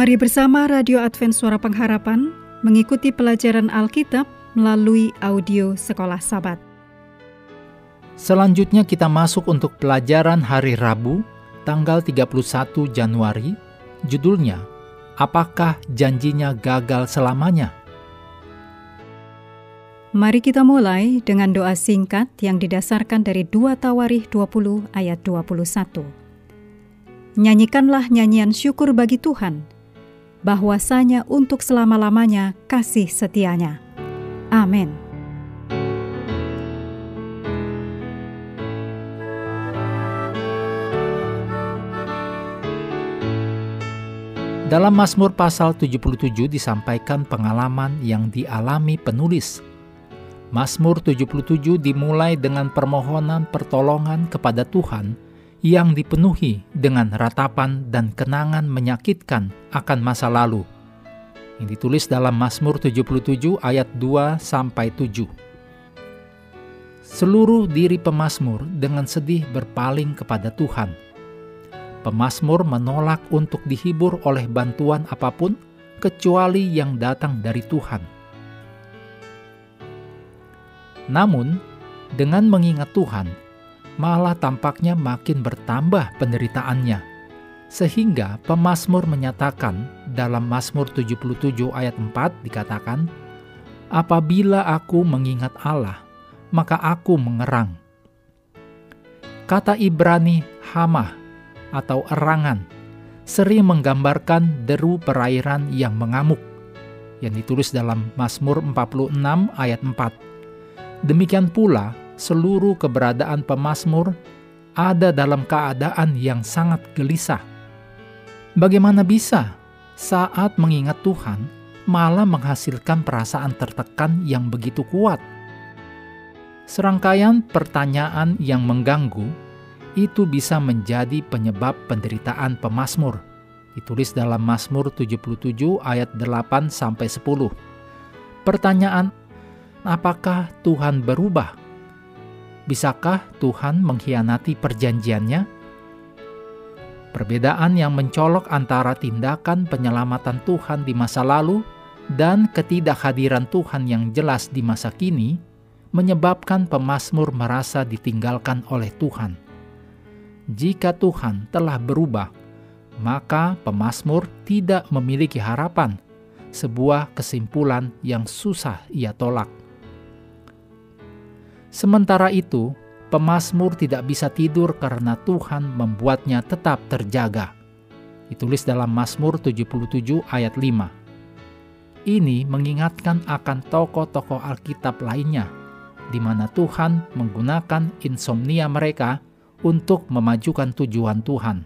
Mari bersama Radio Advent Suara Pengharapan mengikuti pelajaran Alkitab melalui audio Sekolah Sabat. Selanjutnya kita masuk untuk pelajaran hari Rabu, tanggal 31 Januari. Judulnya, Apakah janjinya gagal selamanya? Mari kita mulai dengan doa singkat yang didasarkan dari 2 Tawarih 20 ayat 21. Nyanyikanlah nyanyian syukur bagi Tuhan, bahwasanya untuk selama-lamanya kasih setianya. Amin. Dalam Mazmur pasal 77 disampaikan pengalaman yang dialami penulis. Mazmur 77 dimulai dengan permohonan pertolongan kepada Tuhan yang dipenuhi dengan ratapan dan kenangan menyakitkan akan masa lalu. Yang ditulis dalam Mazmur 77 ayat 2 sampai 7. Seluruh diri pemazmur dengan sedih berpaling kepada Tuhan Pemasmur menolak untuk dihibur oleh bantuan apa pun kecuali yang datang dari Tuhan. Namun, dengan mengingat Tuhan, malah tampaknya makin bertambah penderitaannya. Sehingga pemazmur menyatakan dalam Mazmur 77 ayat 4 dikatakan, Apabila aku mengingat Allah, maka aku mengerang. Kata Ibrani Hamah atau erangan sering menggambarkan deru perairan yang mengamuk yang ditulis dalam Mazmur 46 ayat 4. Demikian pula seluruh keberadaan pemazmur ada dalam keadaan yang sangat gelisah. Bagaimana bisa saat mengingat Tuhan malah menghasilkan perasaan tertekan yang begitu kuat? Serangkaian pertanyaan yang mengganggu itu bisa menjadi penyebab penderitaan pemazmur. Ditulis dalam Mazmur 77 ayat 8 sampai 10. Pertanyaan, apakah Tuhan berubah? Bisakah Tuhan mengkhianati perjanjiannya? Perbedaan yang mencolok antara tindakan penyelamatan Tuhan di masa lalu dan ketidakhadiran Tuhan yang jelas di masa kini menyebabkan pemazmur merasa ditinggalkan oleh Tuhan jika Tuhan telah berubah, maka pemazmur tidak memiliki harapan, sebuah kesimpulan yang susah ia tolak. Sementara itu, pemazmur tidak bisa tidur karena Tuhan membuatnya tetap terjaga. Ditulis dalam Mazmur 77 ayat 5. Ini mengingatkan akan tokoh-tokoh Alkitab lainnya, di mana Tuhan menggunakan insomnia mereka untuk memajukan tujuan Tuhan.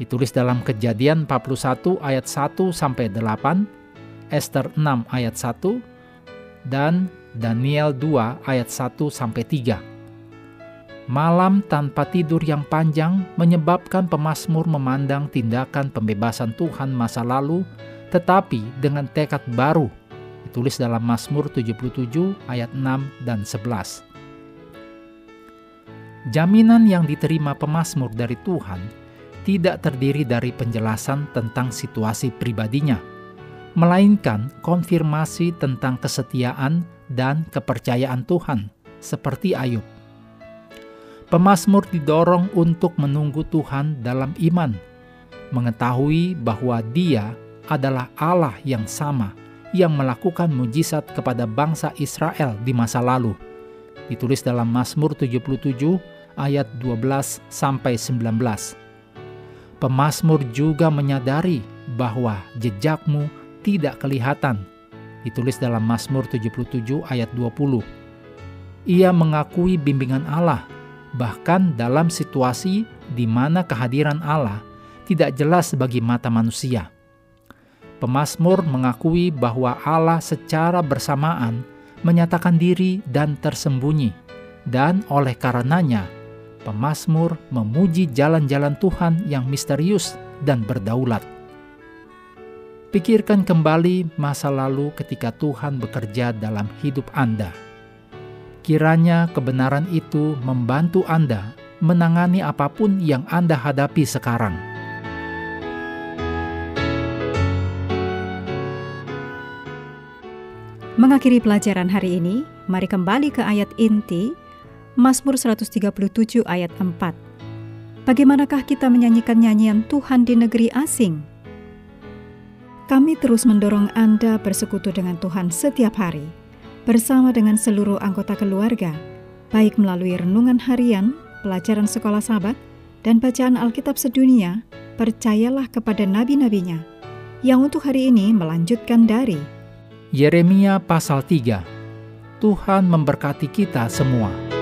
Ditulis dalam Kejadian 41 ayat 1 sampai 8, Esther 6 ayat 1 dan Daniel 2 ayat 1 sampai 3. Malam tanpa tidur yang panjang menyebabkan pemazmur memandang tindakan pembebasan Tuhan masa lalu tetapi dengan tekad baru. Ditulis dalam Mazmur 77 ayat 6 dan 11. Jaminan yang diterima pemazmur dari Tuhan tidak terdiri dari penjelasan tentang situasi pribadinya, melainkan konfirmasi tentang kesetiaan dan kepercayaan Tuhan, seperti Ayub. Pemazmur didorong untuk menunggu Tuhan dalam iman, mengetahui bahwa Dia adalah Allah yang sama yang melakukan mujizat kepada bangsa Israel di masa lalu. Ditulis dalam Mazmur 77 ayat 12 sampai 19. Pemasmur juga menyadari bahwa jejakmu tidak kelihatan. Ditulis dalam Mazmur 77 ayat 20. Ia mengakui bimbingan Allah, bahkan dalam situasi di mana kehadiran Allah tidak jelas bagi mata manusia. Pemasmur mengakui bahwa Allah secara bersamaan menyatakan diri dan tersembunyi, dan oleh karenanya pemazmur memuji jalan-jalan Tuhan yang misterius dan berdaulat. Pikirkan kembali masa lalu ketika Tuhan bekerja dalam hidup Anda. Kiranya kebenaran itu membantu Anda menangani apa pun yang Anda hadapi sekarang. Mengakhiri pelajaran hari ini, mari kembali ke ayat inti Mazmur 137 ayat 4. Bagaimanakah kita menyanyikan nyanyian Tuhan di negeri asing? Kami terus mendorong Anda bersekutu dengan Tuhan setiap hari, bersama dengan seluruh anggota keluarga, baik melalui renungan harian, pelajaran sekolah sahabat, dan bacaan Alkitab sedunia, percayalah kepada nabi-nabinya, yang untuk hari ini melanjutkan dari Yeremia pasal 3 Tuhan memberkati kita semua.